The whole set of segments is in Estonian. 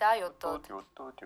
da Jottot. Jottot,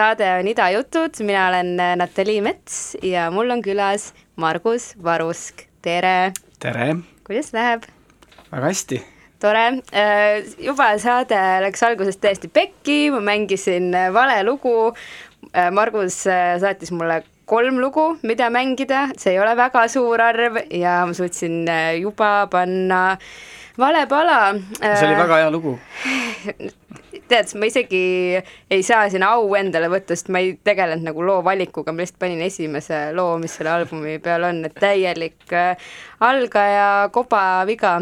saade on Ida jutud, mina olen äh, Natali Mets ja mul on külas Margus Varusk, tere, tere, kuidas läheb? väga hästi. tore, juba saade läks alguses täiesti pekki, ma mängisin äh, vale lugu, Margus äh, saatis mulle kolm lugu, mida mängida, see ei ole väga suur arv ja ma suutsin äh, juba panna vale pala. see oli väga hea lugu. tead, ma isegi ei saa sinna au endale võtta, sest ma ei tegelenud nagu loo valikuga, ma lihtsalt panin esimese loo, mis selle albumi peal on, et täielik äh, algaja kobaviga.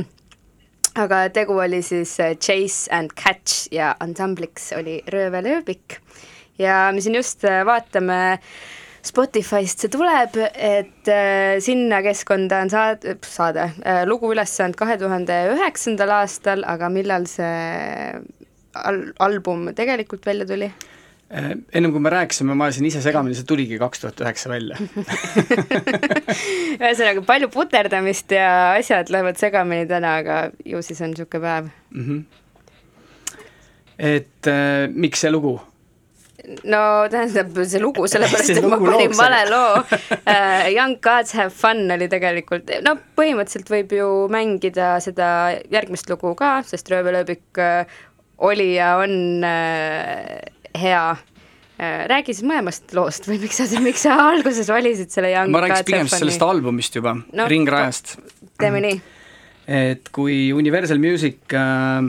aga tegu oli siis äh, Chase and Catch ja Ensembliks oli Röövelööbik. ja me siin just äh, vaatame Spotify'st see tuleb, et sinna keskkonda on saad-, saade lugu üles saanud kahe tuhande üheksandal aastal, aga millal see al-, album tegelikult välja tuli? ennem kui me rääkisime, ma ajasin ise segamini, see tuligi kaks tuhat üheksa välja. ühesõnaga palju puterdamist ja asjad lähevad segamini täna, aga ju siis on niisugune päev. Mhm. et äh, miks see lugu? no tähendab, see lugu, sellepärast et ma panin vale loo uh. Young Gods Have Fun oli tegelikult, no põhimõtteliselt võib ju mängida seda järgmist lugu ka, sest Röövelööbik uh, oli ja on uh, hea uh,. räägi siis mõlemast loost või miks sa, miks sa alguses valisid selle Young ma Gods pigem Fun'i sellest? albumist juba No, no,, Ringrajast. teeme nii. et kui Universal Music äh,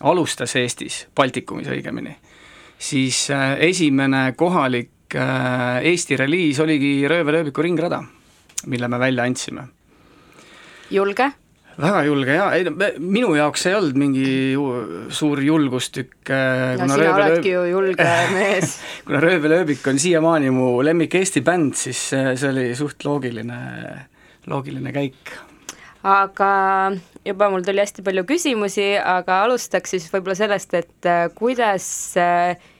alustas Eestis, Baltikumis õigemini, siis äh, esimene kohalik äh, Eesti reliis oligi Röövelööbiku Ringrada. mille me välja andsime. julge? Väga julge jaa, ei minu jaoks ei olnud mingi ju, suur julgustükk äh, no sina oledki ju julge mees kuna Röövelööbik on siiamaani mu lemmik Eesti bänd, siis äh, see oli suht loogiline, loogiline käik. aga juba mul tuli hästi palju küsimusi, aga alustaks siis võib-olla sellest, et äh, kuidas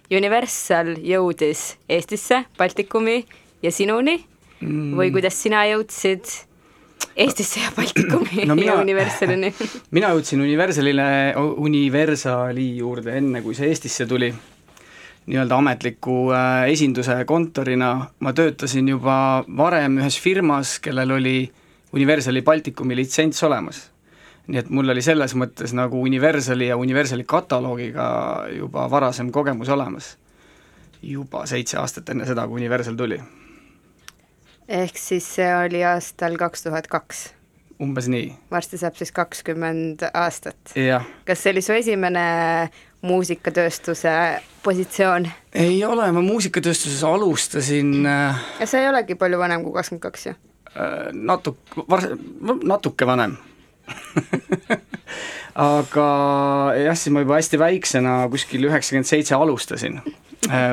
Universal jõudis Eestisse, Baltikumi ja sinuni mm. või kuidas sina jõudsid Eestisse ja Baltikumi no mina, ja Universalini mina jõudsin Universalile, Universali juurde enne, kui see Eestisse tuli, nii-öelda ametliku äh, esinduse kontorina, ma töötasin juba varem ühes firmas, kellel oli Universali Baltikumi litsents olemas. nii et mul oli selles mõttes nagu Universali ja Universali kataloogiga juba varasem kogemus olemas. juba seitse aastat enne seda, kui Universal tuli ehk siis see oli aastal kaks tuhat kaks? umbes nii. varsti saab siis kakskümmend aastat. kas see oli su esimene muusikatööstuse positsioon? ei ole, ma muusikatööstuses alustasin äh, ja sa ei olegi palju vanem kui kakskümmend kaks ju? Äh, natuke, natuke vanem aga jah, siis ma juba hästi väiksena, kuskil üheksakümmend seitse alustasin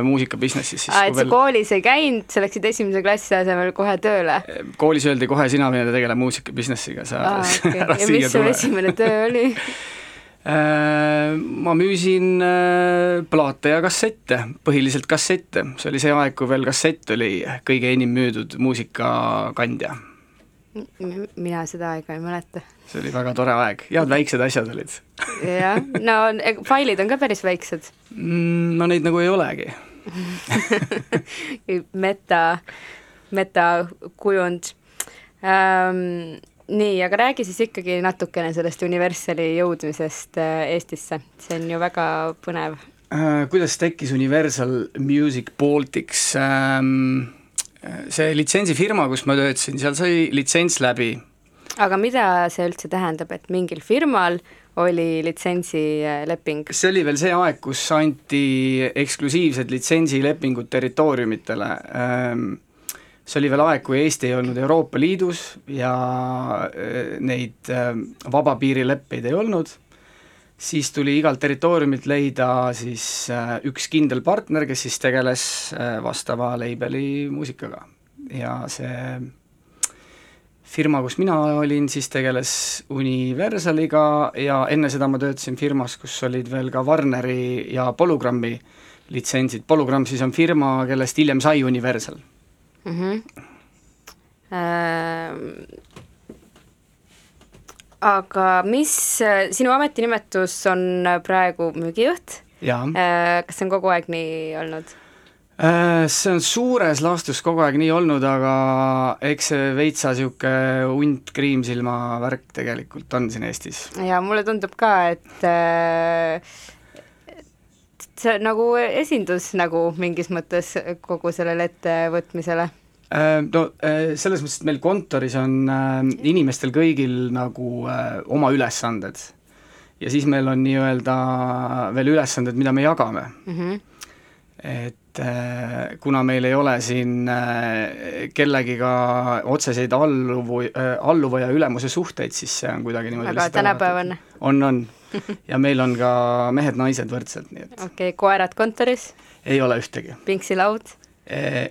muusikabusinessis siis aa, et sa veel... koolis ei käinud, sa läksid esimese klassi asemel kohe tööle? koolis öeldi kohe, sina mine tegele muusikabusinessiga, sa aa, okay. ära ja mis su esimene töö oli äh, ma müüsin äh, plaate ja kassette, põhiliselt kassette, see oli see aeg, kui veel kassett oli kõige enim müüdud muusikakandja mina seda aega ei mäleta. see oli väga tore aeg, head väiksed asjad olid jah, no failid on ka päris väiksed mm,. no neid nagu ei olegi meta, metakujund ähm, nii, aga räägi siis ikkagi natukene sellest Universali jõudmisest äh, Eestisse, see on ju väga põnev äh,. kuidas tekkis Universal Music Baltics ähm,? See litsentsifirma, kus ma töötasin, seal sai litsents läbi. aga mida see üldse tähendab, et mingil firmal oli litsentsileping? see oli veel see aeg, kus anti eksklusiivsed litsentsilepingud territooriumitele. Ehm, see oli veel aeg, kui Eesti ei olnud Euroopa Liidus ja eh, neid ehm, vabapiirileppeid ei olnud siis tuli igalt territooriumilt leida siis äh, üks kindel partner, kes siis tegeles äh, vastava label'i muusikaga ja see firma, kus mina olin, siis tegeles Universaliga ja enne seda ma töötasin firmas, kus olid veel ka Warneri ja Polygrammi litsentsid, Polygram siis on firma, kellest hiljem sai Universal mm. -hmm. Äh, aga mis, sinu ametinimetus on praegu müügijuht? Äh, kas see on kogu aeg nii olnud? Äh, see on suures laastus kogu aeg nii olnud, aga eks see veitsa niisugune hunt kriimsilma värk tegelikult on siin Eestis. ja mulle tundub ka, et äh, see on nagu esindus nagu mingis mõttes kogu sellele ettevõtmisele Äh, no äh, selles mõttes, et meil kontoris on äh, inimestel kõigil nagu oma ülesanded ja siis meil on nii-öelda veel ülesanded, mida me jagame mm. -hmm. et kuna meil ei ole siin kellegiga otseseid alluvu, alluva ja ülemuse suhteid, siis see on kuidagi niimoodi väga tänapäevane. on, on. ja meil on ka mehed-naised võrdselt, nii et okei okay,, koerad kontoris? ei ole ühtegi. pingsilaud?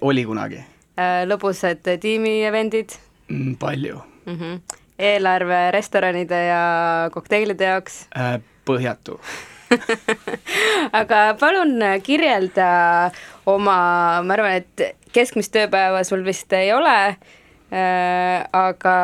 oli kunagi Äh, lõbusad tiimi-event'id mm,? palju mm. -hmm. eelarve restoranide ja kokteilide jaoks äh,? põhjatu aga palun kirjelda oma, ma arvan, et keskmist tööpäeva sul vist ei ole äh,, aga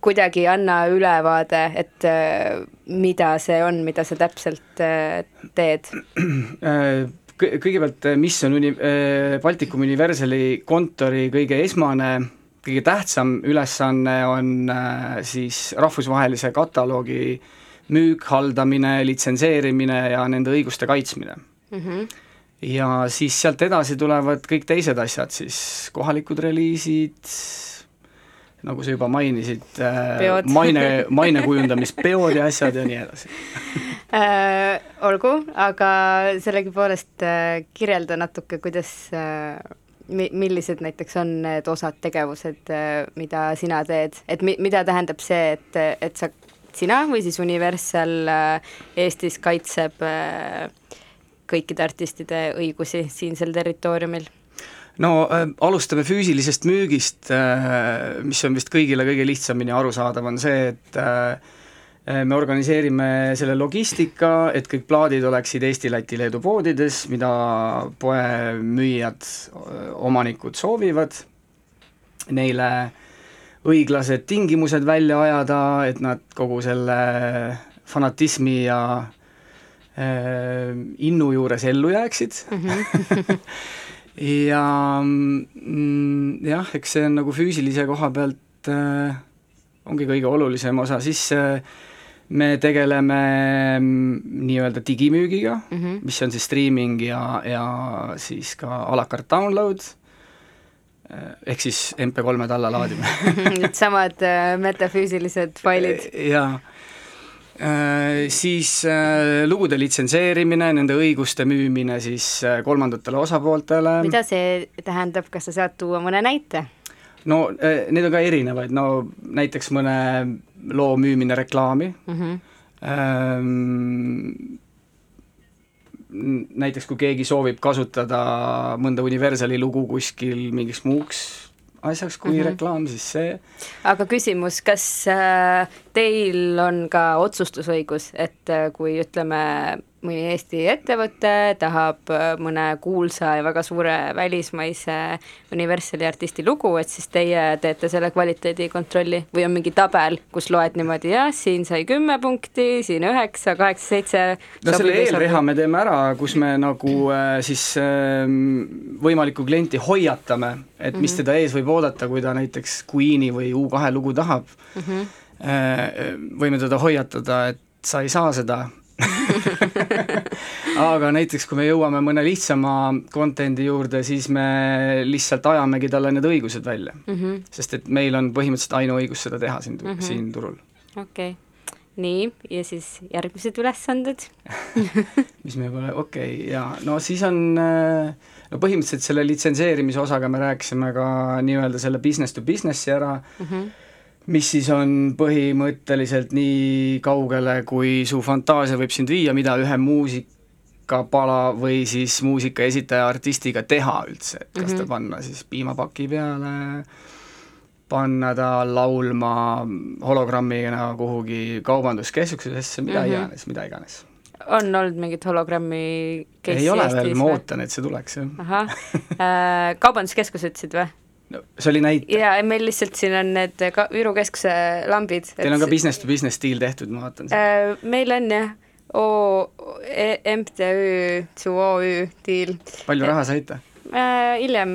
kuidagi anna ülevaade, et äh, mida see on, mida sa täpselt äh, teed kõigepealt, eh, mis on uni-, eh, Baltikum Universali kontori kõige esmane, kõige tähtsam ülesanne on eh, siis rahvusvahelise kataloogi müük, haldamine, litsenseerimine ja nende õiguste kaitsmine mm. -hmm. ja siis sealt edasi tulevad kõik teised asjad, siis kohalikud reliisid, nagu sa juba mainisid, maine, maine kujundamispeod ja asjad ja nii edasi. Äh, olgu, aga sellegipoolest äh, kirjelda natuke, kuidas äh,, mi-, millised näiteks on need osad tegevused, mida sina teed, et mi-, mida tähendab see, et, et sa, sina või siis Universal Eestis kaitseb kõikide artistide õigusi siinsel territooriumil? No äh, alustame füüsilisest müügist äh,, mis on vist kõigile kõige lihtsamini arusaadav, on see, et äh, me organiseerime selle logistika, et kõik plaadid oleksid Eesti, Läti, Leedu poodides, mida poemüüjad, omanikud soovivad, neile õiglased tingimused välja ajada, et nad kogu selle fanatismi ja äh, innu juures ellu jääksid mm. -hmm. ja mm, jah, eks see on nagu füüsilise koha pealt äh, ongi kõige olulisem osa, siis äh, me tegeleme mm, nii-öelda digimüügiga mm, -hmm. mis on siis streaming ja, ja siis ka a la carte download, äh, ehk siis MP3-de allalaadimine Needsamad äh, metafüüsilised failid. jaa siis äh, lugude litsenseerimine, nende õiguste müümine siis äh, kolmandatele osapooltele. mida see tähendab, kas sa saad tuua mõne näite? no need on ka erinevaid, no näiteks mõne loo müümine reklaami mm, -hmm. ähm, näiteks kui keegi soovib kasutada mõnda Universali lugu kuskil mingiks muuks asjaks kui mm -hmm. reklaam, siis see. aga küsimus, kas äh, teil on ka otsustusõigus, et äh, kui ütleme, mõni Eesti ettevõte tahab äh, mõne kuulsa ja väga suure välismaise Universali artisti lugu, et siis teie teete selle kvaliteedikontrolli või on mingi tabel, kus loed niimoodi, jah, siin sai kümme punkti, siin üheksa, kaheksa, seitse. no selle eelreha me teeme ära, kus me nagu äh, siis äh, võimalikku klienti hoiatame, et mis mm -hmm. teda ees võib oodata, kui ta näiteks Queen'i või U2 lugu tahab mm. -hmm. Võime teda hoiatada, et sa ei saa seda aga näiteks, kui me jõuame mõne lihtsama content'i juurde, siis me lihtsalt ajamegi talle need õigused välja mm. -hmm. sest et meil on põhimõtteliselt ainuõigus seda teha siin mm, -hmm. siin turul. okei okay., nii, ja siis järgmised ülesanded mis me pole, okei okay,, jaa, no siis on no põhimõtteliselt selle litsenseerimise osaga me rääkisime ka nii-öelda selle business to business'i ära mm, -hmm mis siis on põhimõtteliselt nii kaugele, kui su fantaasia võib sind viia, mida ühe muusikapala või siis muusika esitaja artistiga teha üldse, et kas mm -hmm. ta panna siis piimapaki peale, panna ta laulma hologrammina kuhugi kaubanduskeskusesse, mida mm -hmm. iganes, mida iganes on olnud mingit hologrammi ei ole veel, ma ootan, et see tuleks, jah. ahah, äh, kaubanduskeskus ütlesid või? No see oli näite. jaa, meil lihtsalt siin on need ka Viru Keskuse lambid. Teil on ka business to business stiil tehtud, ma vaatan äh,. meil on jah, O e, MTÜ to OÜ diil. palju raha saite äh,? hiljem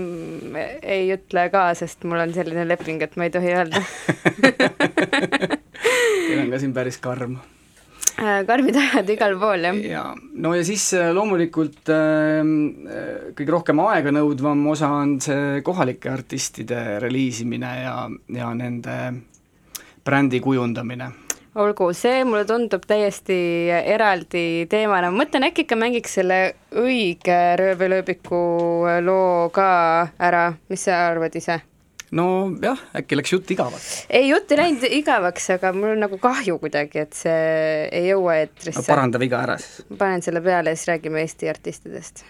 ei ütle ka, sest mul on selline leping, et ma ei tohi öelda Teil on ka siin päris karm karmid ajad igal pool, jah. jaa, no ja siis äh, loomulikult äh, kõige rohkem aeganõudvam osa on see kohalike artistide reliisimine ja, ja nende brändi kujundamine olgu, see mulle tundub täiesti eraldi teemana, ma mõtlen, äkki ikka mängiks selle õige röövelööbiku loo ka ära, mis sa arvad ise? Nojah, äkki läks jutt igavaks? ei, jutt ei läinud igavaks, aga mul on nagu kahju kuidagi, et see ei jõua eetrisse no,. paranda viga ära siis. panen selle peale ja siis räägime Eesti artistidest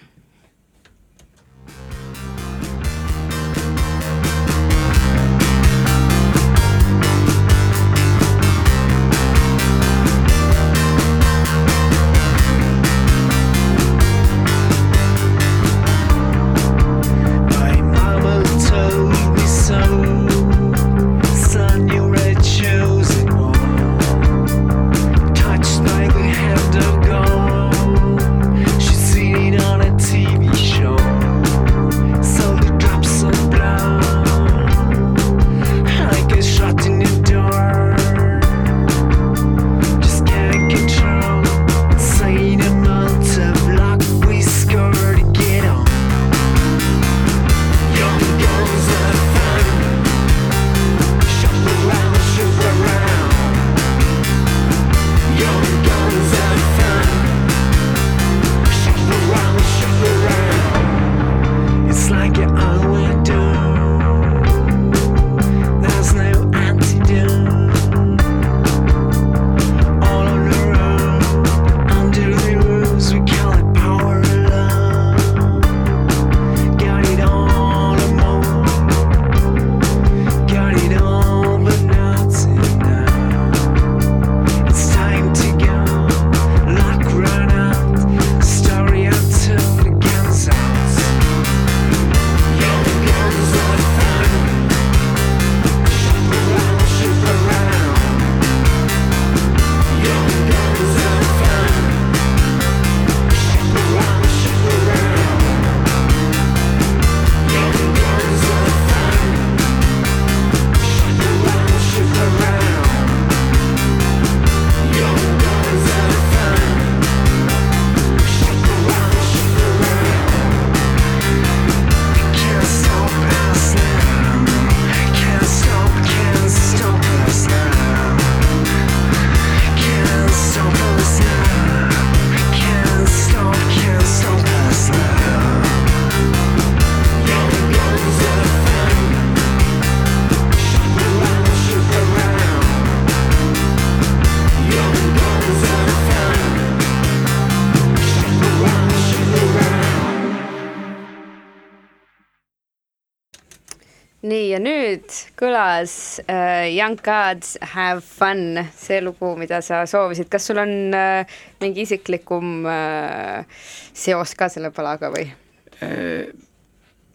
nii ja nüüd kõlas uh, Young Gods Have Fun, see lugu, mida sa soovisid, kas sul on uh, mingi isiklikum uh, seos ka selle palaga või?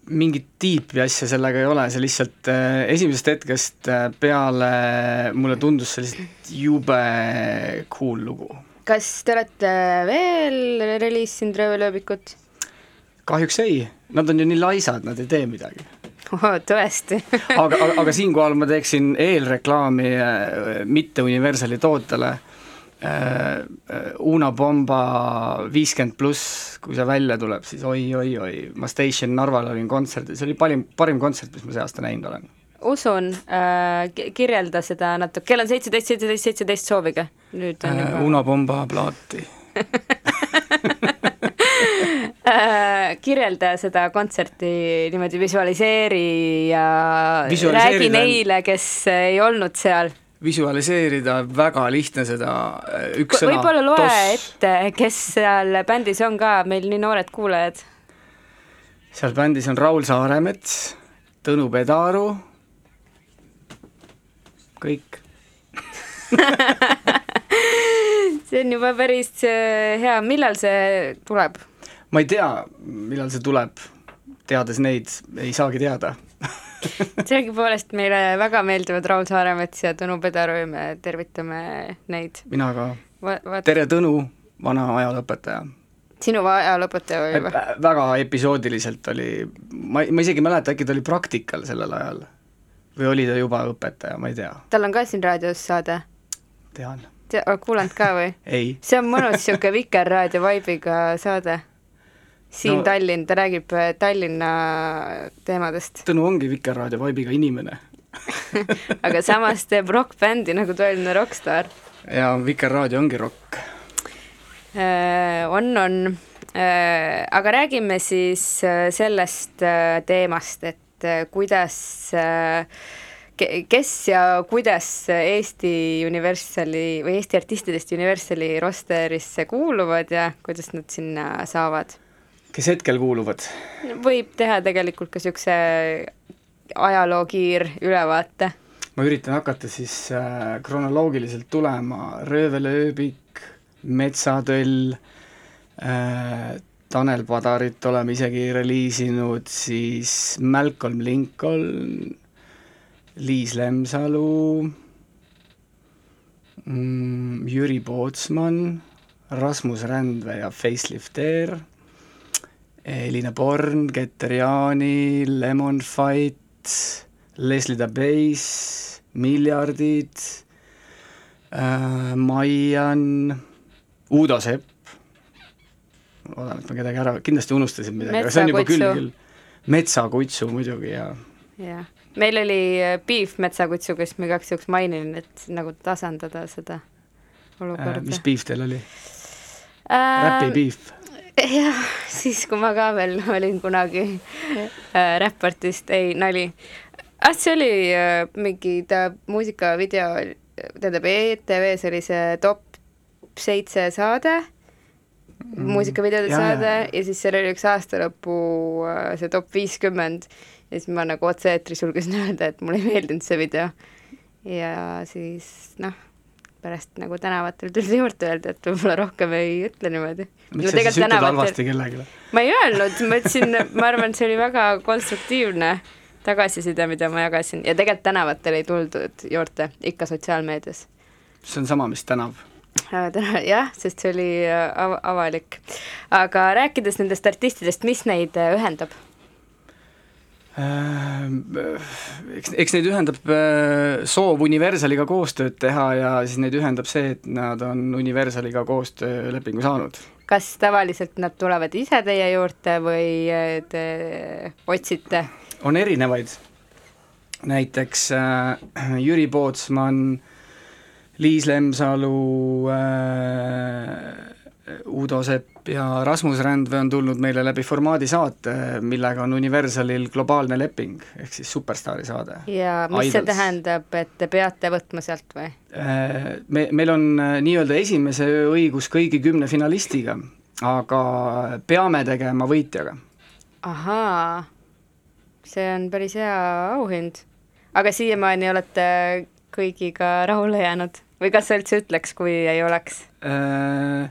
mingit tiipi asja sellega ei ole, see lihtsalt äh, esimesest hetkest äh, peale mulle tundus see lihtsalt jube cool lugu. kas te olete veel reliisinud röövelööbikut? kahjuks ei, nad on ju nii laisad, nad ei tee midagi. Tõesti aga, aga, aga siinkohal ma teeksin eelreklaami äh, mitte Universali tootele äh,. Una Bomba viiskümmend pluss, kui see välja tuleb, siis oi-oi-oi, ma Station Narval olin kontserdil, see oli parim, parim kontsert, mis ma see aasta näinud olen. usun äh,, kirjelda seda natuke, kell on seitseteist, seitseteist, seitseteist, soovige. nüüd on juba äh, Una Bomba plaati Äh, kirjelda seda kontserti niimoodi, visualiseeri ja räägi neile, kes ei olnud seal. visualiseerida, väga lihtne seda, äh, üks sõna. võib-olla loe toss. ette, kes seal bändis on ka, meil nii noored kuulajad. seal bändis on Raul Saaremets, Tõnu Pedaru, kõik see on juba päris äh, hea, millal see tuleb? Ma ei tea, millal see tuleb, teades neid, ei saagi teada sellegipoolest meile väga meeldivad Raul Saaremets ja Tõnu Pedaru ja me tervitame neid. mina ka Va. tere, Tõnu, vana ajalooõpetaja. sinu ajalooõpetaja oli või? väga episoodiliselt oli, ma, ma isegi ei mäleta, äkki ta oli praktikal sellel ajal või oli ta juba õpetaja, ma ei tea. tal on ka siin raadios saade? tean. oled kuulanud ka või? see on mõnus niisugune Vikerraadio vibe'iga saade siin no, Tallinn, ta räägib äh, Tallinna teemadest. Tõnu ongi Vikerraadio vibe'iga inimene aga samas teeb rokkbändi nagu tõeline rokkstaar. ja Vikerraadio ongi rokk äh,. on, on äh,, aga räägime siis sellest teemast, et kuidas kes ja kuidas Eesti Universali või Eesti artistidest Universali rosterisse kuuluvad ja kuidas nad sinna saavad kes hetkel kuuluvad? võib teha tegelikult ka niisuguse ajaloo kiirülevaate. ma üritan hakata siis äh, kronoloogiliselt tulema, röövelööbik, metsatöll äh,, Tanel Padarit oleme isegi reliisinud, siis Malcolm Lincoln, Liis Lemsalu mm,, Jüri Pootsman, Rasmus Rändvee ja Facelift Air Elina Born, Getter Jaani, Lemon Fight, Leslie the Bass, Miljardid äh,, Maian, Uudo Sepp, loodan, et ma kedagi ära, kindlasti unustasin midagi, aga see on juba küll, küll. metsakutsu muidugi ja. jah, meil oli äh, Beef metsakutsu, kes ma igaks juhuks mainin, et nagu tasandada seda olukorda äh,. mis beef teil oli äh,? Räpi beef jah, siis kui ma ka veel olin kunagi äh, räppartist, ei nali. ah, see oli äh, mingi ta muusikavideo, tähendab ETV-s oli see top seitse saade mm,, muusikavideode saade ja. ja siis seal oli üks aastalõpu äh, see top viiskümmend ja siis ma nagu otse-eetris julgesin öelda, et mulle ei meeldinud see video. ja siis noh pärast nagu tänavatel tuldi juurde öelda, et võib-olla rohkem ei ütle niimoodi. miks sa siis ütled halvasti kellelegi? ma ei öelnud, ma ütlesin, ma arvan, et see oli väga konstruktiivne tagasiside, mida ma jagasin ja tegelikult tänavatel ei tuldud juurde, ikka sotsiaalmeedias. see on sama, mis tänav äh, jah, sest see oli äh, av avalik. aga rääkides nendest artistidest, mis neid äh, ühendab? Äh, eks, eks neid ühendab äh, soov Universaliga koostööd teha ja siis neid ühendab see, et nad on Universaliga koostöölepingu saanud. kas tavaliselt nad tulevad ise teie juurde või äh, te otsite? on erinevaid, näiteks äh, Jüri Pootsman, Liis Lemsalu äh,, Udo Sepp ja Rasmus Rändvee on tulnud meile läbi formaadi saate, millega on Universalil globaalne leping, ehk siis superstaari saade. ja mis Idols. see tähendab, et te peate võtma sealt või? Äh, me, meil on äh, nii-öelda esimese öö õigus kõigi kümne finalistiga, aga peame tegema võitjaga. ahaa, see on päris hea auhind. aga siiamaani olete kõigiga rahule jäänud või kas sa üldse ütleks, kui ei oleks? Äh,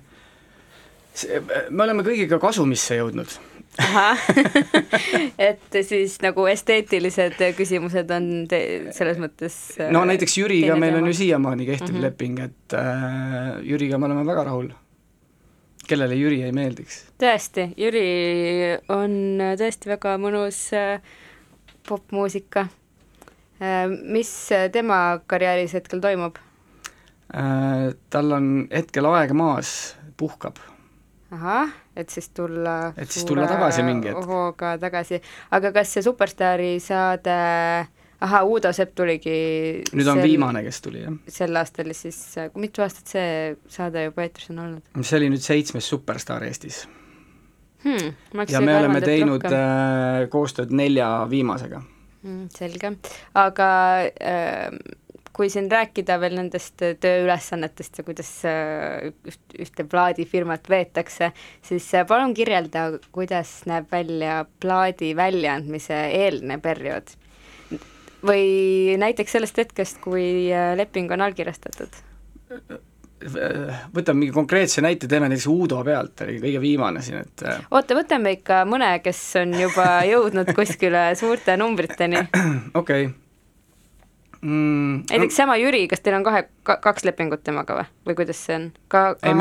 me oleme kõigiga kasumisse jõudnud ahah et siis nagu esteetilised küsimused on te-, selles mõttes no näiteks Jüriga meil on ju siiamaani kehtiv mm. -hmm. leping, et äh, Jüriga me oleme väga rahul. kellele Jüri ei meeldiks? tõesti, Jüri on tõesti väga mõnus äh, popmuusika. mis tema karjääris hetkel toimub? Äh, tal on hetkel aeg maas, puhkab. Ahah, et siis tulla Et siis tulla tagasi mingi hetk. hooga tagasi, aga kas see Superstaari saade, ahah, Uudo Sepp tuligi nüüd on viimane, kes tuli, jah. sel aastal siis, mitu aastat see saade juba eetris on olnud see oli nüüd seitsmes Superstaar Eestis. hmm,? ja me oleme teinud äh, koostööd nelja viimasega. mm, selge, aga äh, kui siin rääkida veel nendest tööülesannetest ja kuidas äh, üht, ühte plaadifirmat veetakse, siis äh, palun kirjelda, kuidas näeb välja plaadi väljaandmise eelne periood. või näiteks sellest hetkest, kui äh, leping on allkirjastatud. võtame mingi konkreetse näite, teeme näiteks Uudo pealt, oli kõige viimane siin, et äh, oota, võtame ikka mõne, kes on juba jõudnud kuskile suurte numbriteni. okei okay. Mm,. näiteks sama Jüri, kas teil on kahe, kaks lepingut temaga või, või kuidas see on? ka Ei,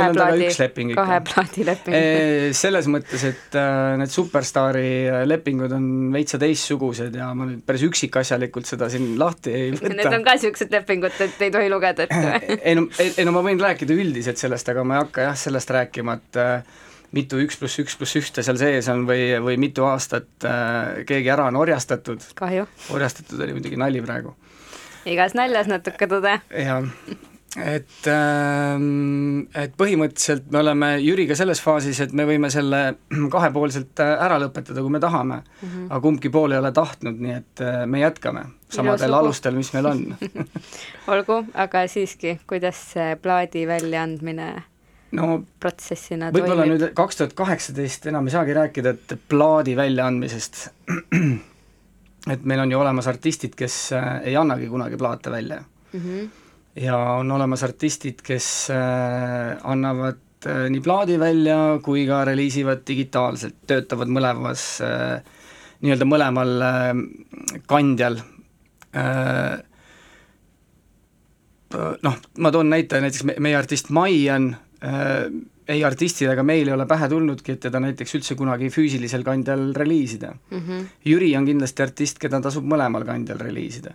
üks leping ikka. kahe plaadi leping selles mõttes, et äh, need Superstaari äh, lepingud on veitsa teistsugused ja ma nüüd päris üksikasjalikult seda siin lahti ei Need võta on ka niisugused lepingud, et ei tohi lugeda ette või? ei no, ei, ei no ma võin rääkida üldiselt sellest, aga ma ei hakka jah, sellest rääkima, et äh, mitu üks pluss üks pluss ühte seal sees on või, või mitu aastat äh, keegi ära on orjastatud. orjastatud oli muidugi nali praegu. Igas naljas natuke tõde. jah, et ähm, et põhimõtteliselt me oleme Jüriga selles faasis, et me võime selle kahepoolselt äh, ära lõpetada, kui me tahame mm, -hmm. aga kumbki pool ei ole tahtnud, nii et äh, me jätkame samadel lugu. alustel, mis meil on olgu, aga siiski, kuidas see plaadi väljaandmine no protsessina võib-olla nüüd kaks tuhat kaheksateist enam ei saagi rääkida, et plaadi väljaandmisest, et meil on ju olemas artistid, kes äh, ei annagi kunagi plaate välja mm. -hmm. ja on olemas artistid, kes äh, annavad äh, nii plaadi välja kui ka reliisivad digitaalselt, töötavad mõlemas nii-öelda mõlemal kandjal noh, ma toon näite, näiteks me, meie artist Maian ei artistid ega meil ei ole pähe tulnudki, et teda näiteks üldse kunagi füüsilisel kandjal reliisida Mm -hmm. Jüri on kindlasti artist, keda tasub mõlemal kandjal reliisida.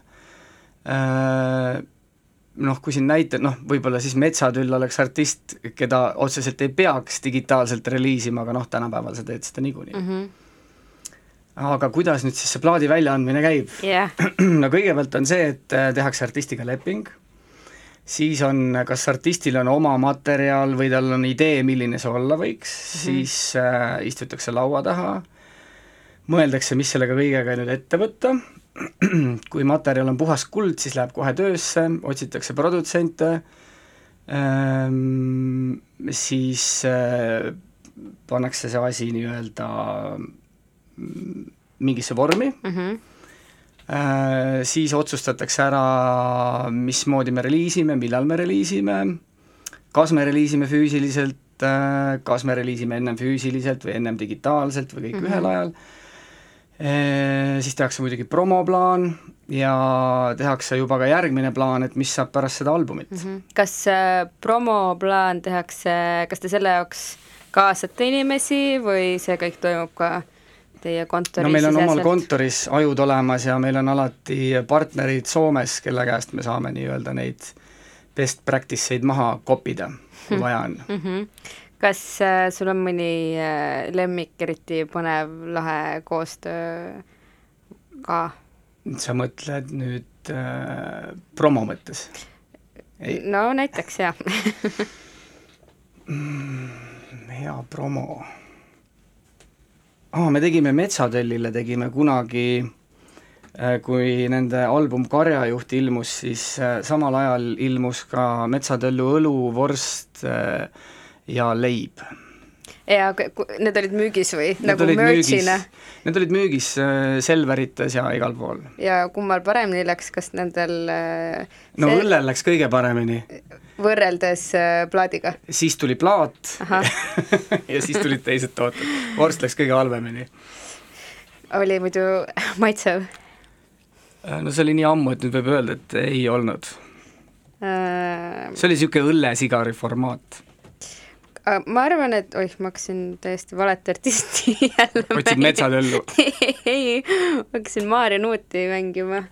Noh, kui siin näite, noh, võib-olla siis Metsatüll oleks artist, keda otseselt ei peaks digitaalselt reliisima, aga noh, tänapäeval sa teed seda niikuinii mm. mm -hmm. aga kuidas nüüd siis see plaadi väljaandmine käib? jah, no kõigepealt on see, et äh, tehakse artistiga leping, siis on, kas artistil on oma materjal või tal on idee, milline see olla võiks mm, -hmm. siis äh, istutakse laua taha, mõeldakse, mis sellega kõigega nüüd ette võtta, kui materjal on puhas kuld, siis läheb kohe töösse, otsitakse produtsente ähm,, siis äh, pannakse see asi nii-öelda mm, mingisse vormi mm -hmm. Äh, siis otsustatakse ära, mismoodi me reliisime, millal me reliisime, kas me reliisime füüsiliselt, kas me reliisime ennem füüsiliselt või ennem digitaalselt või kõik mm -hmm. ühel ajal, siis tehakse muidugi promoplaan ja tehakse juba ka järgmine plaan, et mis saab pärast seda albumit mm. -hmm. kas äh, promoplaan tehakse, kas te selle jaoks kaasate inimesi või see kõik toimub ka teie kontori no meil on omal kontoris ajud olemas ja meil on alati partnerid Soomes, kelle käest me saame nii-öelda neid best practice eid maha kopida, kui vaja on mm. -hmm. kas äh, sul on mõni äh, lemmik, eriti põnev, lahe koostöö ka? sa mõtled nüüd äh, promo mõttes? ei, no näiteks jah hea promo ah,. me tegime Metsatellile, tegime kunagi äh, kui nende album Karjajuht ilmus, siis äh, samal ajal ilmus ka Metsatöllu õlu, vorst äh, ja leib. ja need olid müügis või Need nagu merch'ina, need olid müügis Selverites ja igal pool. ja kummal paremini läks, kas nendel äh, no see- õllel läks kõige paremini, võrreldes äh, plaadiga? siis tuli plaat ja siis tulid teised tooted. vorst läks kõige halvemini. oli muidu maitsev Äh, no see oli nii ammu, et nüüd võib öelda, et ei olnud. äh,? see oli niisugune õllesigari formaat. Aga ma arvan, et oih, ma hakkasin täiesti valet artisti jälle otsid metsatöllu. ei, ma hakkasin Maarja Nuuti mängima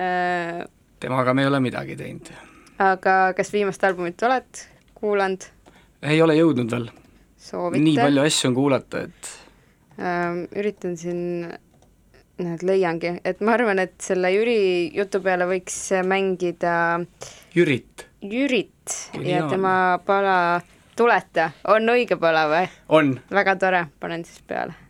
äh,. temaga me ei ole midagi teinud. Aga kas viimast albumit oled kuulanud? ei ole jõudnud veel. nii palju asju on kuulata, et ähm,. üritan siin, näed, leiangi, et ma arvan, et selle Jüri jutu peale võiks mängida Jürit Jürit ja Geniaalne. tema pala Tuleta, on õige pala või? on väga tore, panen siis peale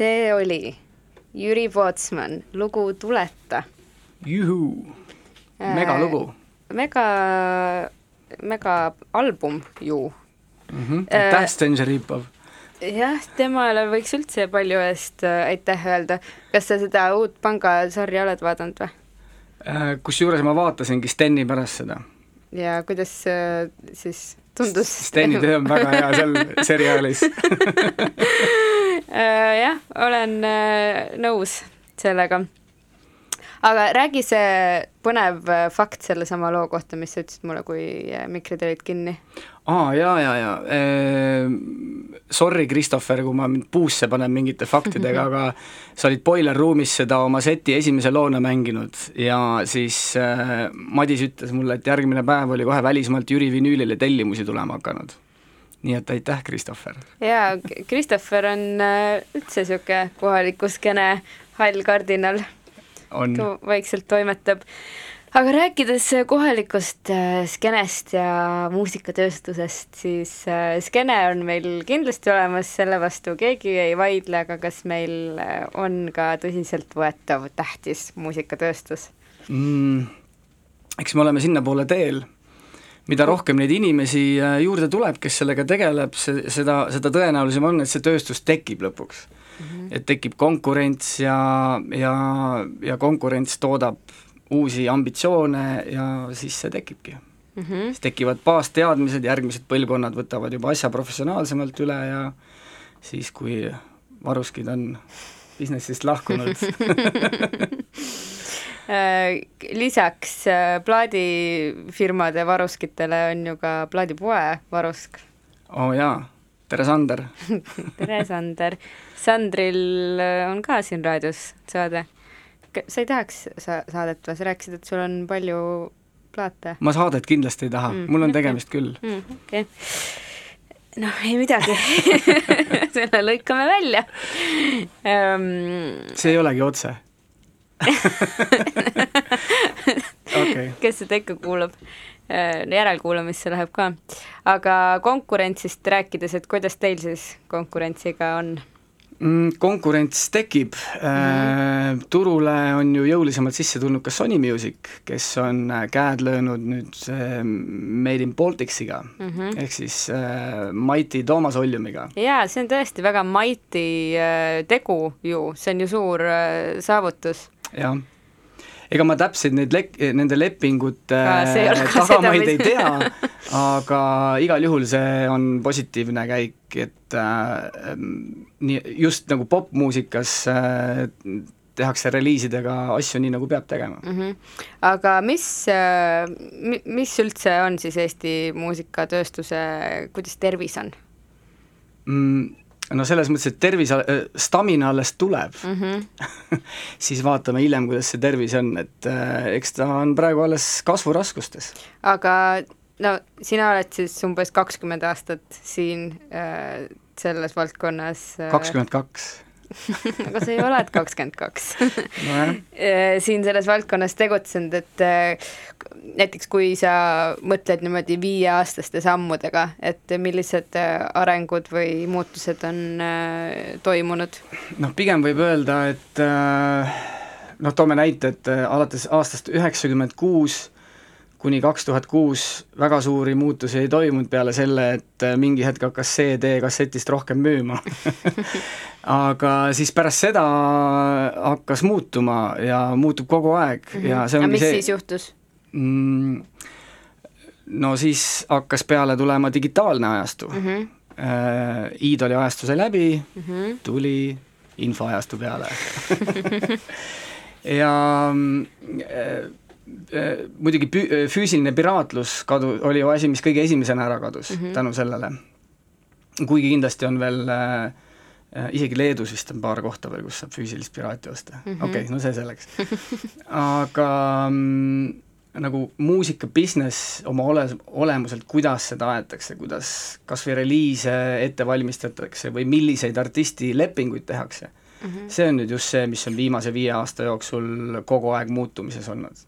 see oli Jüri Pootsman, lugu Tuleta. juhuu, megalugu mega, mega album ju. mm. -hmm. Äh, aitäh, Sten Šeripov. jah, temale võiks üldse palju eest äh, aitäh öelda. kas sa seda uut pangasarja oled vaadanud või? Äh, kusjuures ma vaatasingi Steni pärast seda. ja kuidas äh, siis tundus? Steni töö on väga hea seal seriaalis. Äh, jah, olen äh, nõus sellega. aga räägi see põnev äh, fakt sellesama loo kohta, mis sa ütlesid mulle, kui mikrid olid kinni. aa, jaa, jaa ehm, Sorry, Christopher, kui ma mind puusse panen mingite faktidega, aga sa olid Boiler Room'is seda oma seti esimese loona mänginud ja siis äh, Madis ütles mulle, et järgmine päev oli kohe välismaalt Jüri vinüülile tellimusi tulema hakanud. Nii et aitäh, Christopher. jaa, Christopher on äh, üldse niisugune kohaliku skeene hall kardinal, on, vaikselt toimetab. aga rääkides kohalikust äh, skeenest ja muusikatööstusest, siis äh, skeene on meil kindlasti olemas, selle vastu keegi ei vaidle, aga kas meil on ka tõsiseltvõetav tähtis muusikatööstus? mm, eks me oleme sinnapoole teel, mida rohkem neid inimesi äh, juurde tuleb, kes sellega tegeleb, see, seda, seda tõenäolisem on, et see tööstus tekib lõpuks mm. -hmm. et tekib konkurents ja, ja, ja konkurents toodab uusi ambitsioone ja siis see tekibki. Mm -hmm. siis tekivad baasteadmised, järgmised põlvkonnad võtavad juba asja professionaalsemalt üle ja siis, kui varuskid on businessist lahkunud lisaks äh, plaadifirmade varuskitele on ju ka plaadipoe varusk. oo oh, jaa, tere Sander tere, Sander. Sandril äh, on ka siin raadios saade. sa ei tahaks sa saadet või, sa rääkisid, et sul on palju plaate ma saadet kindlasti ei taha Mm, mm,, mul on tegemist küll. mm,? okei okay.. noh, ei midagi selle lõikame välja um,. see ei olegi otse. Okei, kes seda ikka kuulab, järelkuulamisse läheb ka. aga konkurentsist rääkides, et kuidas teil siis konkurentsiga on? Mm, konkurents tekib mm, turule on ju jõulisemalt sisse tulnud ka Sony Music, kes on äh, käed löönud nüüd äh, Made in Balticsiga mm. -hmm. ehk siis äh, Mighty Toomas Oljumiga. jaa, see on tõesti väga mighty äh, tegu ju, see on ju suur äh, saavutus. jah, ega ma täpseid neid lek-, nende lepingute ka tagamaid seda, ei tea, aga igal juhul see on positiivne käik, et äh, nii, just nagu popmuusikas äh, tehakse reliisidega asju nii, nagu peab tegema. Mm -hmm. aga mis äh,, mis üldse on siis Eesti muusikatööstuse, kuidas tervis on mm, no selles mõttes, et tervis, stamina alles tuleb mm? -hmm. siis vaatame hiljem, kuidas see tervis on, et äh, eks ta on praegu alles kasvuraskustes. aga no sina oled siis umbes kakskümmend aastat siin äh, selles valdkonnas äh, kakskümmend kaks. aga sa ju oled kakskümmend kaks. nojah, siin selles valdkonnas tegutsenud, et äh, näiteks kui sa mõtled niimoodi viieaastaste sammudega, et millised äh, arengud või muutused on äh, toimunud? noh, pigem võib öelda, et äh, noh, toome näite, et äh, alates aastast üheksakümmend kuus kuni kaks tuhat kuus väga suuri muutusi ei toimunud peale selle, et äh, mingi hetk hakkas CD kassetist rohkem müüma aga siis pärast seda hakkas muutuma ja muutub kogu aeg mm -hmm. ja see ja ongi mis see siis juhtus? mm, no siis hakkas peale tulema digitaalne ajastu mm. Mhm. -hmm. Iidoli ajastu sai läbi mm, Mhm. -hmm. tuli infoajastu peale ja äh, äh, muidugi pü-, füüsiline piraatlus kadu-, oli ju asi, mis kõige esimesena ära kadus mm -hmm. tänu sellele. kuigi kindlasti on veel äh, äh, isegi Leedus vist on paar kohta veel, kus saab füüsilist piraati osta mm -hmm., okei okay,, no see selleks. aga mm, nagu muusika business oma ole-, olemuselt, kuidas seda aetakse, kuidas kas või reliise ette valmistatakse või milliseid artistilepinguid tehakse mm, -hmm. see on nüüd just see, mis on viimase viie aasta jooksul kogu aeg muutumises olnud.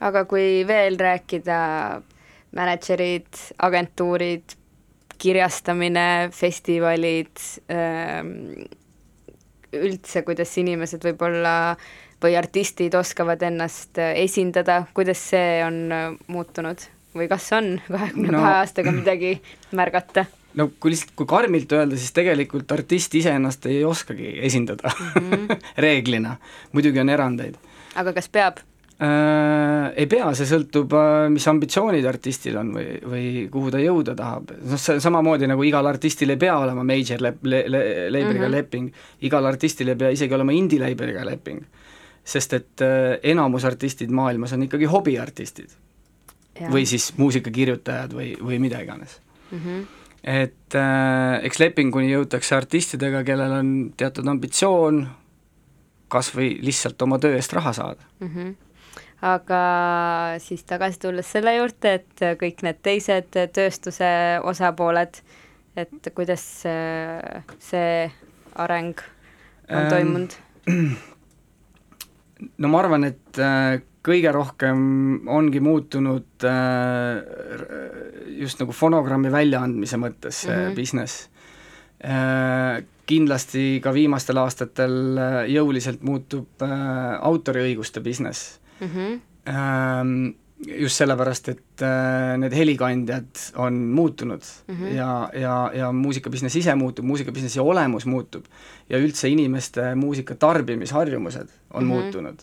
aga kui veel rääkida, mänedžerid, agentuurid, kirjastamine, festivalid ähm,, üldse, kuidas inimesed võib-olla või artistid oskavad ennast äh, esindada, kuidas see on äh, muutunud või kas on kahekümne No- kahe aastaga midagi märgata? no kui lihtsalt, kui karmilt öelda, siis tegelikult artist iseennast ei oskagi esindada mm -hmm. reeglina, muidugi on erandeid aga kas peab? Äh,. Ei pea, see sõltub, äh, mis ambitsioonid artistil on või, või kuhu ta jõuda tahab, noh see samamoodi nagu igal artistil ei pea olema major lep- le,, le, label'iga mm -hmm. leping, igal artistil ei pea isegi olema indie label'iga leping. sest et äh, enamus artistid maailmas on ikkagi hobiartistid või siis muusikakirjutajad või, või mida iganes mm. -hmm. et äh, eks lepinguni jõutakse artistidega, kellel on teatud ambitsioon kas või lihtsalt oma töö eest raha saada. mm. -hmm. Aga siis tagasi tulles selle juurde, et kõik need teised tööstuse osapooled, et kuidas äh, see areng on toimunud? no ma arvan, et äh, kõige rohkem ongi muutunud äh, just nagu fonogrammi väljaandmise mõttes see mm. -hmm. business. Kindlasti ka viimastel aastatel jõuliselt muutub autoriõiguste business Mm -hmm. Just sellepärast, et äh, need helikandjad on muutunud mm. -hmm. ja, ja, ja muusikabusiness ise muutub, muusikabusinessi olemus muutub ja üldse inimeste muusika tarbimisharjumused on mm. -hmm. muutunud.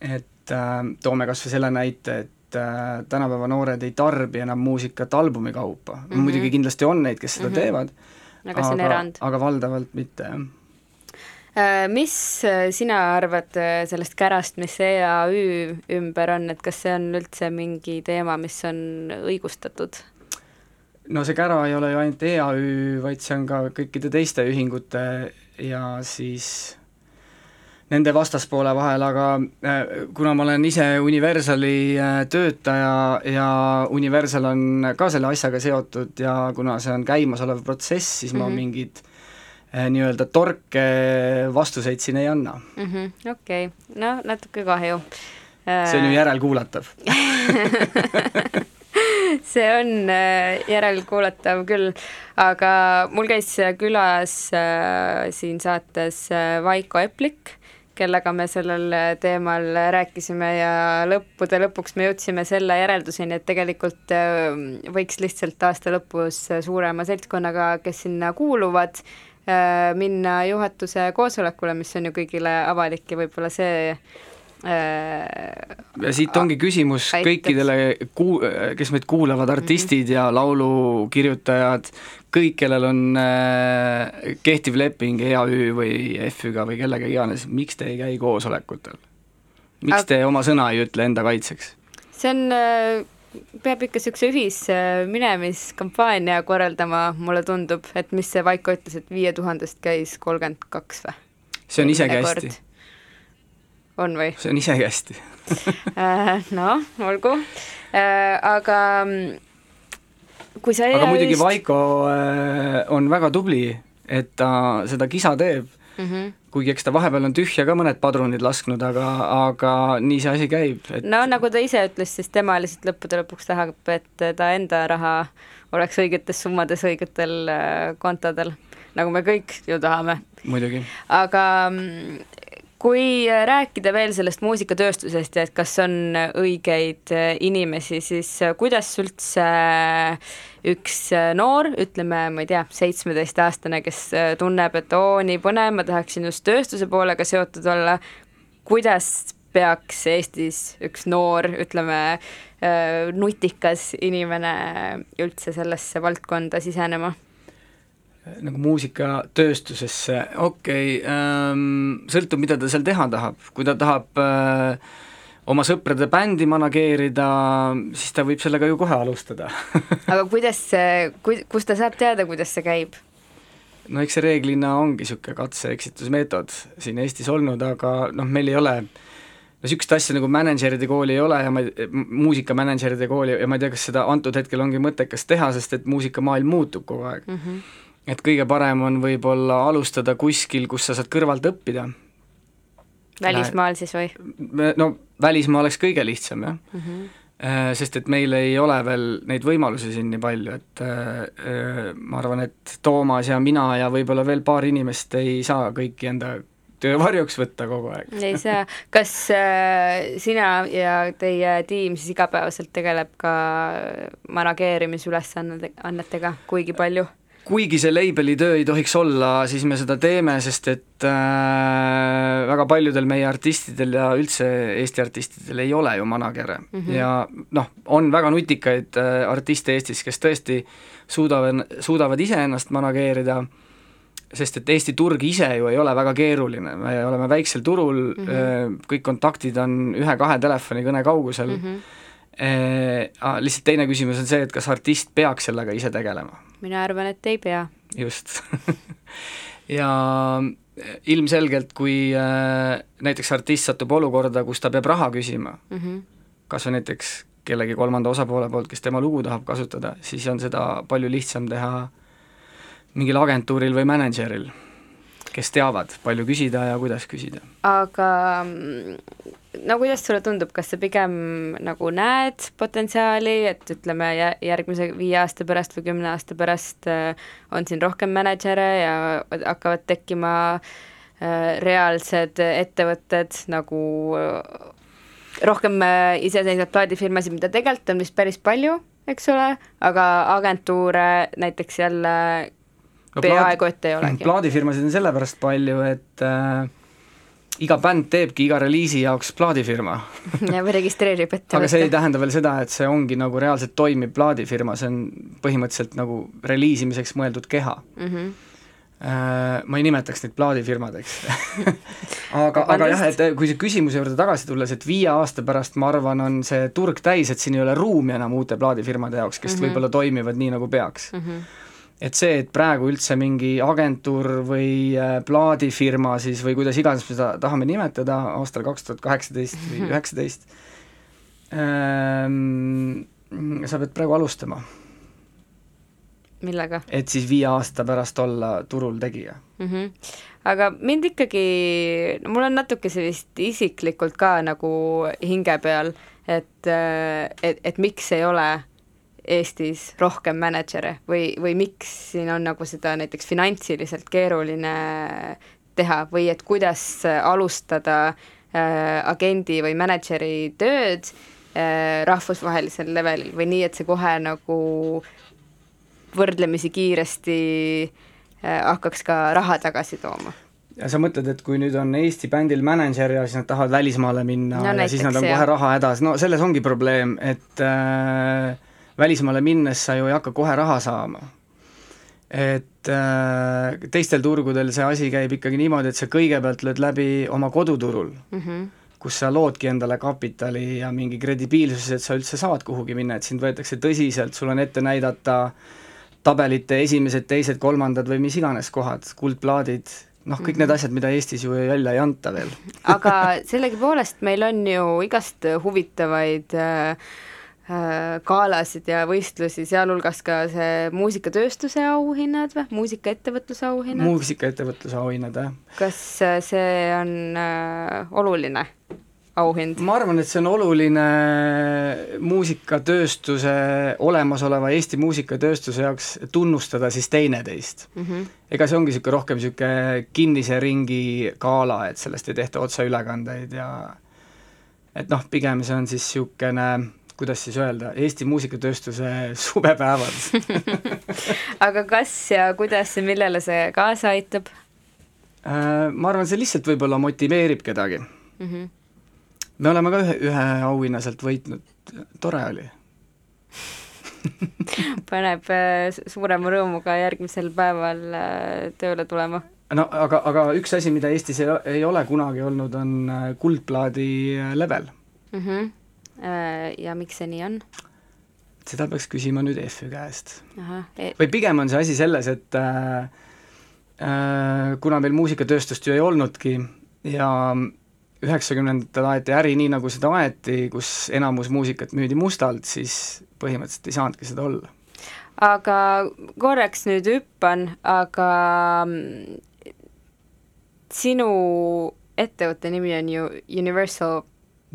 et äh, toome kas või selle näite, et äh, tänapäeva noored ei tarbi enam muusikat albumi kaupa mm. -hmm. muidugi kindlasti on neid, kes seda mm. -hmm. teevad, aga erand. aga valdavalt mitte, jah mis äh, sina arvad äh, sellest kärast, mis EAÜ ümber on, et kas see on üldse mingi teema, mis on õigustatud? no see kära ei ole ju ainult EAÜ, vaid see on ka kõikide teiste ühingute ja siis nende vastaspoole vahel, aga äh, kuna ma olen ise Universali äh, töötaja ja Universal on ka selle asjaga seotud ja kuna see on käimasolev protsess, siis mm -hmm. ma Mhm. mingid äh, nii-öelda torke vastuseid siin ei anna. okei, no natuke kahju. see on ju järelkuulatav. see on äh, järelkuulatav küll, aga mul käis külas äh, siin saates Vaiko Eplik, kellega me sellel teemal rääkisime ja lõppude lõpuks me jõudsime selle järelduseni, et tegelikult äh, võiks lihtsalt aasta lõpus suurema seltskonnaga, kes sinna kuuluvad, minna juhatuse koosolekule, mis on ju kõigile avalik ja võib-olla see äh, ja siit ongi küsimus kõikidele kuu-, kes meid kuulavad, artistid ja laulukirjutajad, kõik, kellel on äh, kehtiv leping EAÜ või FÜ-ga või kellega iganes, miks te ei käi koosolekutel? miks te oma sõna ei ütle enda kaitseks? see on, peab ikka niisuguse ühisminemiskampaania korraldama, mulle tundub, et mis see Vaiko ütles, et viie tuhandest käis kolmkümmend kaks või? see on isegi hästi, on või? see on isegi hästi. Äh, noh, olgu, aga mm, kui sa aga muidugi EAÜ-st Vaiko äh, on väga tubli, et ta seda kisa teeb mm. -hmm. Kuigi eks ta vahepeal on tühja ka mõned padrunid lasknud, aga, aga nii see asi käib, et no nagu ta ise ütles, siis tema lihtsalt lõppude lõpuks tahab, et ta enda raha oleks õigetes summades õigetel äh, kontodel, nagu me kõik ju tahame. muidugi. aga kui rääkida veel sellest muusikatööstusest ja et kas on õigeid äh, inimesi, siis äh, kuidas üldse üks äh, noor, ütleme, ma ei tea, seitsmeteistaastane, kes tunneb, et oo, nii põnev, ma tahaksin just tööstuse poolega seotud olla, kuidas peaks Eestis üks noor, ütleme, nutikas inimene üldse sellesse valdkonda sisenema? Nagu muusikatööstusesse, okei okay, ähm,, sõltub, mida ta seal teha tahab, kui ta tahab äh, oma sõprade bändi manageerida, siis ta võib sellega ju kohe alustada aga kuidas see, ku-, kust ta saab teada, kuidas see käib? no eks see reeglina ongi niisugune katse-eksitusmeetod siin Eestis olnud, aga noh, meil ei ole no niisugust asja nagu mänedžeride kooli ei ole ja ma ei, muusikamänedžeride kooli ja ma ei tea, kas seda antud hetkel ongi mõttekas teha, sest et muusikamaailm muutub kogu aeg mm. -hmm et kõige parem on võib-olla alustada kuskil, kus sa saad kõrvalt õppida. välismaal siis või? no välismaa oleks kõige lihtsam jah mm, -hmm. sest et meil ei ole veel neid võimalusi siin nii palju, et äh, ma arvan, et Toomas ja mina ja võib-olla veel paar inimest ei saa kõiki enda töö varjuks võtta kogu aeg. ei saa, kas äh, sina ja teie tiim siis igapäevaselt tegeleb ka manageerimisülesannetega kuigi palju? Kuigi see label'i töö ei tohiks olla, siis me seda teeme, sest et äh, väga paljudel meie artistidel ja üldse Eesti artistidel ei ole ju manager'e mm -hmm. ja noh, on väga nutikaid äh, artiste Eestis, kes tõesti suudavad, suudavad iseennast manageerida, sest et Eesti turg ise ju ei ole väga keeruline, me oleme väiksel turul mm, -hmm. kõik kontaktid on ühe-kahe telefonikõne kaugusel mm, -hmm. Eh, lihtsalt teine küsimus on see, et kas artist peaks sellega ise tegelema mina arvan, et ei pea. just ja ilmselgelt, kui äh, näiteks artist satub olukorda, kus ta peab raha küsima mm -hmm., kas või näiteks kellegi kolmanda osapoole poolt, kes tema lugu tahab kasutada, siis on seda palju lihtsam teha mingil agentuuril või mänedžeril, kes teavad, palju küsida ja kuidas küsida. aga no kuidas sulle tundub, kas sa pigem nagu näed potentsiaali, et ütleme, järgmise viie aasta pärast või kümne aasta pärast äh, on siin rohkem mänedžere ja hakkavad tekkima äh, reaalsed ettevõtted nagu äh, rohkem iseseisvaid plaadifirmasid, mida tegelikult on vist päris palju, eks ole, aga agentuure näiteks jälle no, peaaegu et ei olegi. plaadifirmasid on sellepärast palju, et äh, iga bänd teebki iga reliisi jaoks plaadifirma ja või registreerib ettevõtte. aga see ei tähenda veel seda, et see ongi nagu reaalselt toimiv plaadifirma, see on põhimõtteliselt nagu reliisimiseks mõeldud keha mm. -hmm. Ma ei nimetaks neid plaadifirmadeks aga, aga jah, et kui see küsimuse juurde tagasi tulles, et viie aasta pärast ma arvan, on see turg täis, et siin ei ole ruumi enam uute plaadifirmade jaoks, kes mm -hmm. võib-olla toimivad nii, nagu peaks mm. -hmm et see, et praegu üldse mingi agentuur või äh, plaadifirma siis või kuidas iganes me seda tahame nimetada aastal kaks tuhat kaheksateist või mhm. üheksateist ähm,, sa pead praegu alustama. millega? et siis viie aasta pärast olla turul tegija mm. -hmm. aga mind ikkagi, mul on natuke sellist isiklikult ka nagu hinge peal, et, äh, et, et miks ei ole Eestis rohkem mänedžere või, või miks siin on nagu seda näiteks finantsiliselt keeruline teha või et kuidas alustada äh, agendi või mänedžeri tööd äh, rahvusvahelisel levelil või nii, et see kohe nagu võrdlemisi kiiresti äh, hakkaks ka raha tagasi tooma ja sa mõtled, et kui nüüd on Eesti bändil mänedžer ja siis nad tahavad välismaale minna no, ja näiteks, siis nad on jah. kohe raha hädas, no selles ongi probleem, et äh, välismaale minnes sa ju ei hakka kohe raha saama. et äh, teistel turgudel see asi käib ikkagi niimoodi, et sa kõigepealt lööd läbi oma koduturul mm, -hmm. kus sa loodki endale kapitali ja mingi kredibiilsuse, et sa üldse saad kuhugi minna, et sind võetakse tõsiselt, sul on ette näidata tabelite esimesed, teised, kolmandad või mis iganes kohad, kuldplaadid, noh, kõik mm -hmm. need asjad, mida Eestis ju välja ei anta veel aga sellegipoolest meil on ju igast huvitavaid äh, galasid ja võistlusi, sealhulgas ka see muusikatööstuse auhinnad või muusikaettevõtluse auhinnad. muusikaettevõtluse auhinnad, jah. kas äh, see on äh, oluline auhind? ma arvan, et see on oluline muusikatööstuse, olemasoleva Eesti muusikatööstuse jaoks tunnustada siis teineteist mm. -hmm. ega see ongi niisugune rohkem niisugune kinnise ringi gala, et sellest ei tehta otseülekandeid ja et noh, pigem see on siis niisugune kuidas siis öelda, Eesti muusikatööstuse suvepäevad aga kas ja kuidas ja millele see kaasa aitab? Äh, ma arvan, see lihtsalt võib-olla motiveerib kedagi mm. -hmm me oleme ka ühe, ühe auhinna sealt võitnud, tore oli paneb äh, suurema rõõmuga järgmisel päeval äh, tööle tulema. no aga, aga üks asi, mida Eestis ei, ei ole kunagi olnud, on äh, kuldplaadi level mm. -hmm. Ja miks see nii on? seda peaks küsima nüüd EF-i käest. E või pigem on see asi selles, et äh, kuna meil muusikatööstust ju ei olnudki ja üheksakümnendatel aeti äri nii, nagu seda aeti, kus enamus muusikat müüdi mustalt, siis põhimõtteliselt ei saanudki seda olla. aga korraks nüüd hüppan, aga mm, sinu ettevõtte nimi on ju Universal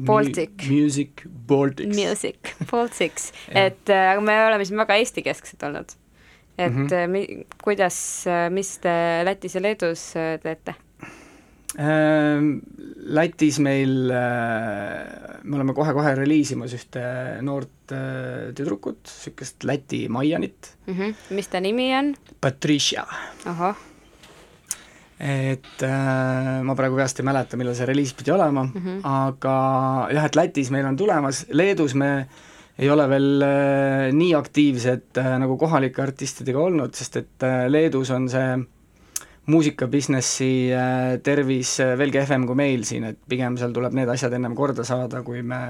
Baltic. Music Baltics. Music Baltics et äh, aga me oleme siin väga Eesti-kesksed olnud. et mm -hmm. mi, kuidas, äh, mis te Lätis ja Leedus teete? Ehm, Lätis meil, me oleme kohe-kohe reliisimas ühte noort tüdrukut, niisugust Läti Maianit mm. -hmm. mis ta nimi on? Patricia. ahah. Et äh, ma praegu peast ei mäleta, millal see reliis pidi olema mm, -hmm. aga jah, et Lätis meil on tulemas, Leedus me ei ole veel äh, nii aktiivsed äh, nagu kohalike artistidega olnud, sest et äh, Leedus on see äh, muusikabusinessi äh, tervis äh, veel kehvem kui meil siin, et pigem seal tuleb need asjad ennem korda saada, kui me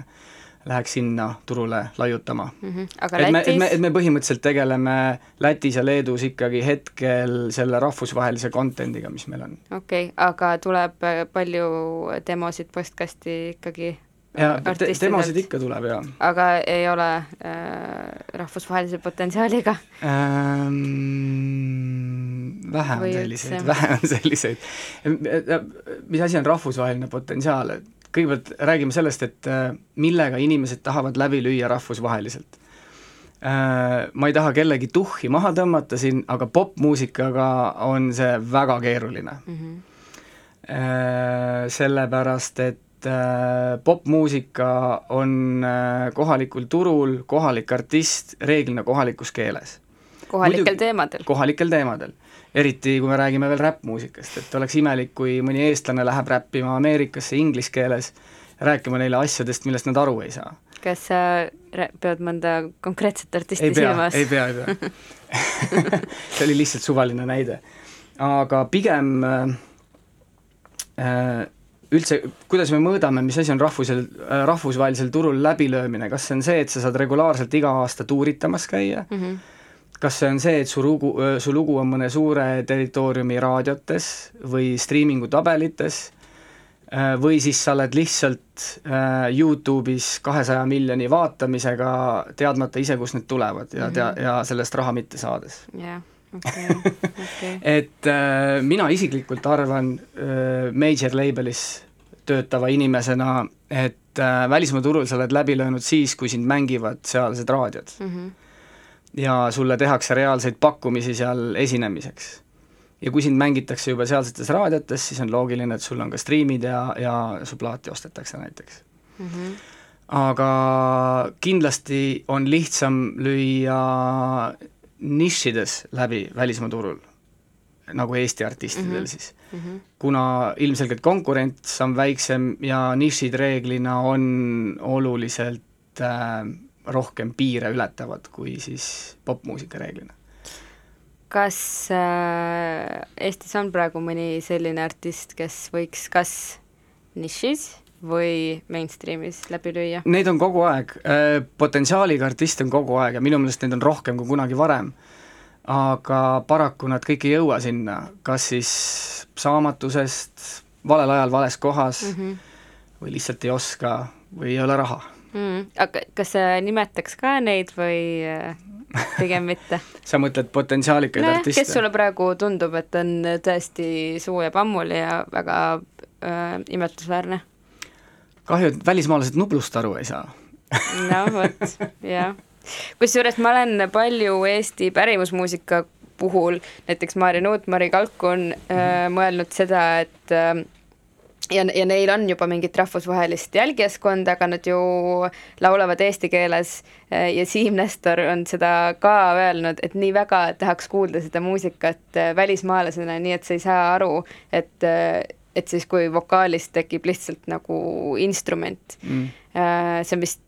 läheks sinna turule laiutama mm. -hmm. aga et me, et me, et me põhimõtteliselt tegeleme Lätis ja Leedus ikkagi hetkel selle rahvusvahelise content'iga, mis meil on. okei okay,, aga tuleb äh, palju demosid postkasti ikkagi ja te, demosid ikka tuleb, jaa. aga ei ole äh, rahvusvahelise potentsiaaliga ähm,? vähe on selliseid, vähe on selliseid. mis asi on rahvusvaheline potentsiaal, et kõigepealt räägime sellest, et äh, millega inimesed tahavad läbi lüüa rahvusvaheliselt äh,. Ma ei taha kellegi tuhhi maha tõmmata siin, aga popmuusikaga on see väga keeruline mm. -hmm. Sellepärast, et popmuusika on kohalikul turul kohalik artist reeglina kohalikus keeles. kohalikel Muidu, teemadel? kohalikel teemadel. Eriti, kui me räägime veel räppmuusikast, et oleks imelik, kui mõni eestlane läheb räppima Ameerikasse inglise keeles, rääkima neile asjadest, millest nad aru ei saa. kas sa pead mõnda konkreetset artisti silmas? ei pea, ei pea see oli lihtsalt suvaline näide. aga pigem äh, äh üldse, kuidas me mõõdame, mis asi on rahvusel, äh, rahvusvahelisel turul läbilöömine, kas see on see, et sa saad regulaarselt iga aasta tuuritamas käia mm, -hmm. Kas see on see, et su lugu, äh, su lugu on mõne suure territooriumi raadiotes või striimingu tabelites, äh, või siis sa oled lihtsalt Youtube'is kahesaja miljoni vaatamisega, teadmata ise, kust need tulevad ja tea- mm, -hmm. ja sellest raha mitte saades yeah okay, okay. et äh, mina isiklikult arvan äh, major label'is töötava inimesena, et äh, välismaa turul sa oled läbi löönud siis, kui sind mängivad sealsed raadiod mm. -hmm. Ja sulle tehakse reaalseid pakkumisi seal esinemiseks. ja kui sind mängitakse juba sealsetes raadiotes, siis on loogiline, et sul on ka striimid ja, ja su plaati ostetakse näiteks mm. -hmm aga kindlasti on lihtsam lüüa nišides läbi välismaa turul, nagu Eesti artistidel mm -hmm. siis mm. -hmm. kuna ilmselgelt konkurents on väiksem ja nišid reeglina on oluliselt äh, rohkem piire ületavad kui siis popmuusika reeglina. kas äh, Eestis on praegu mõni selline artist, kes võiks kas nišis või mainstreamis läbi lüüa? Neid on kogu aeg, äh, potentsiaaliga artiste on kogu aeg ja minu meelest neid on rohkem kui kunagi varem. aga paraku nad kõik ei jõua sinna, kas siis saamatusest, valel ajal vales kohas mm -hmm. või lihtsalt ei oska või ei ole raha mm.. aga kas nimetaks ka neid või äh, pigem mitte? sa mõtled potentsiaalikaid nojah, artiste? kes sulle praegu tundub, et on tõesti suu ja pammuli ja väga äh, imetlusväärne? kahju, et välismaalased Nublust aru ei saa. no vot, jah. kusjuures ma olen palju Eesti pärimusmuusika puhul, näiteks Maarja Nuut, Mari Kalkun äh, mõelnud seda, et äh, ja, ja neil on juba mingit rahvusvahelist jälgijaskonda, aga nad ju laulavad eesti keeles äh, ja Siim Nestor on seda ka öelnud, et nii väga tahaks kuulda seda muusikat äh, välismaalasena, nii et sa ei saa aru, et äh, et siis, kui vokaalis tekib lihtsalt nagu instrument Mm. See on vist,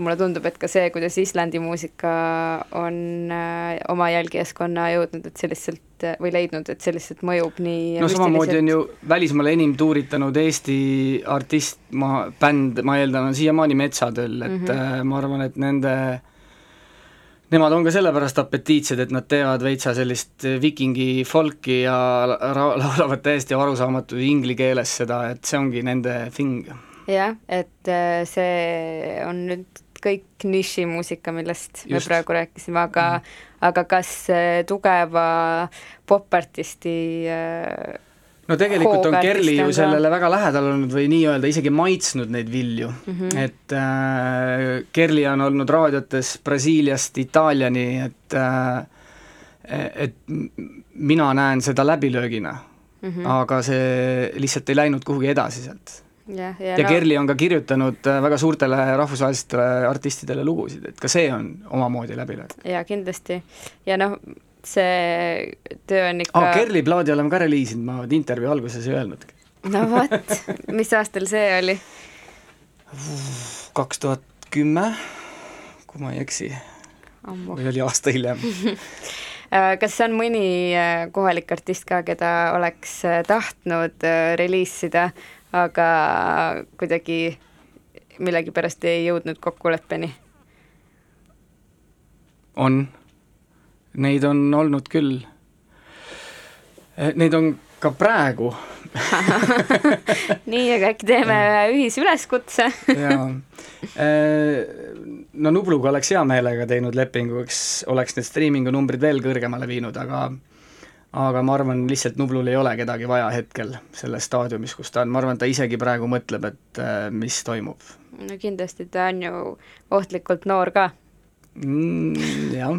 mulle tundub, et ka see, kuidas Islandi muusika on äh, oma jälgijaskonna jõudnud, et see lihtsalt äh, või leidnud, et see lihtsalt mõjub nii no samamoodi on ju välismaal enim tuuritanud Eesti artist, ma, bänd, ma eeldan, on siiamaani Metsatöll, et mm. -hmm. ma arvan, et nende Nemad on ka sellepärast apetiitsed, et nad teevad veitsa sellist vikingi folki ja laulavad täiesti arusaamatu ingli keeles seda, et see ongi nende thing. jah, et äh, see on nüüd kõik nišimuusika, millest me Just. praegu rääkisime, aga mm. aga kas äh, tugeva popartisti äh, no tegelikult on Kerli ju sellele väga lähedal olnud või nii-öelda isegi maitsnud neid vilju mm. -hmm. et äh, Kerli on olnud raadiotes Brasiiliast Itaaliani, et äh, et mina näen seda läbilöögina mm. -hmm. aga see lihtsalt ei läinud kuhugi edasi sealt. jah, ja, ja Kerli on ka kirjutanud äh, väga suurtele rahvusvahelistele artistidele lugusid, et ka see on omamoodi läbilöök. jaa, kindlasti. ja noh, see töö on ikka aa, Kerli plaadi oleme ka reliisinud, ma intervjuu alguses ei öelnudki. no vot, mis aastal see oli? kaks tuhat kümme, kui ma ei eksi, või oli aasta hiljem. Äh, kas on mõni äh, kohalik artist ka, keda oleks tahtnud reliisida, aga kuidagi millegipärast ei jõudnud kokkuleppeni? on, neid on olnud küll. Neid on ka praegu nii, aga äkki teeme ühe ühisüleskutse? ja no Nubluga oleks hea meelega teinud lepingu, eks oleks need striimingu numbrid veel kõrgemale viinud, aga aga ma arvan, lihtsalt Nublul ei ole kedagi vaja hetkel selles staadiumis, kus ta on, ma arvan, ta isegi praegu mõtleb, et äh, mis toimub no kindlasti ta on ju ohtlikult noor ka. mm,. jah,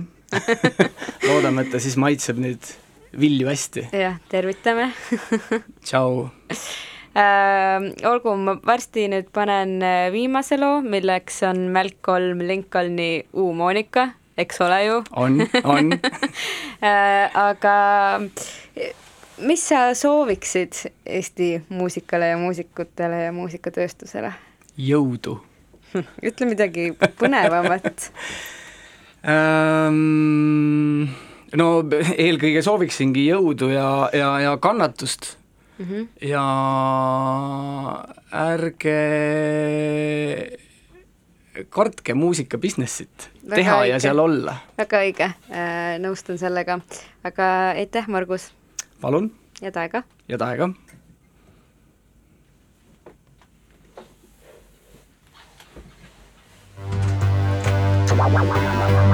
loodame, et ta siis maitseb neid vilju hästi. jah, tervitame tšau. äh,. olgu, ma varsti nüüd panen äh, viimase loo, milleks on Malcolm Lincolni U Monika, eks ole ju on, on Äh, aga mis sa sooviksid Eesti muusikale ja muusikutele ja muusikatööstusele? jõudu ütle midagi põnevamat. ähm,. no eelkõige sooviksingi jõudu ja, ja, ja kannatust mm. -hmm. ja ärge kartke muusika business'it teha õige. ja seal olla. väga õige, nõustun sellega. aga aitäh, Margus, palun, head aega. head aega Wow, wow, wow, wow, wow.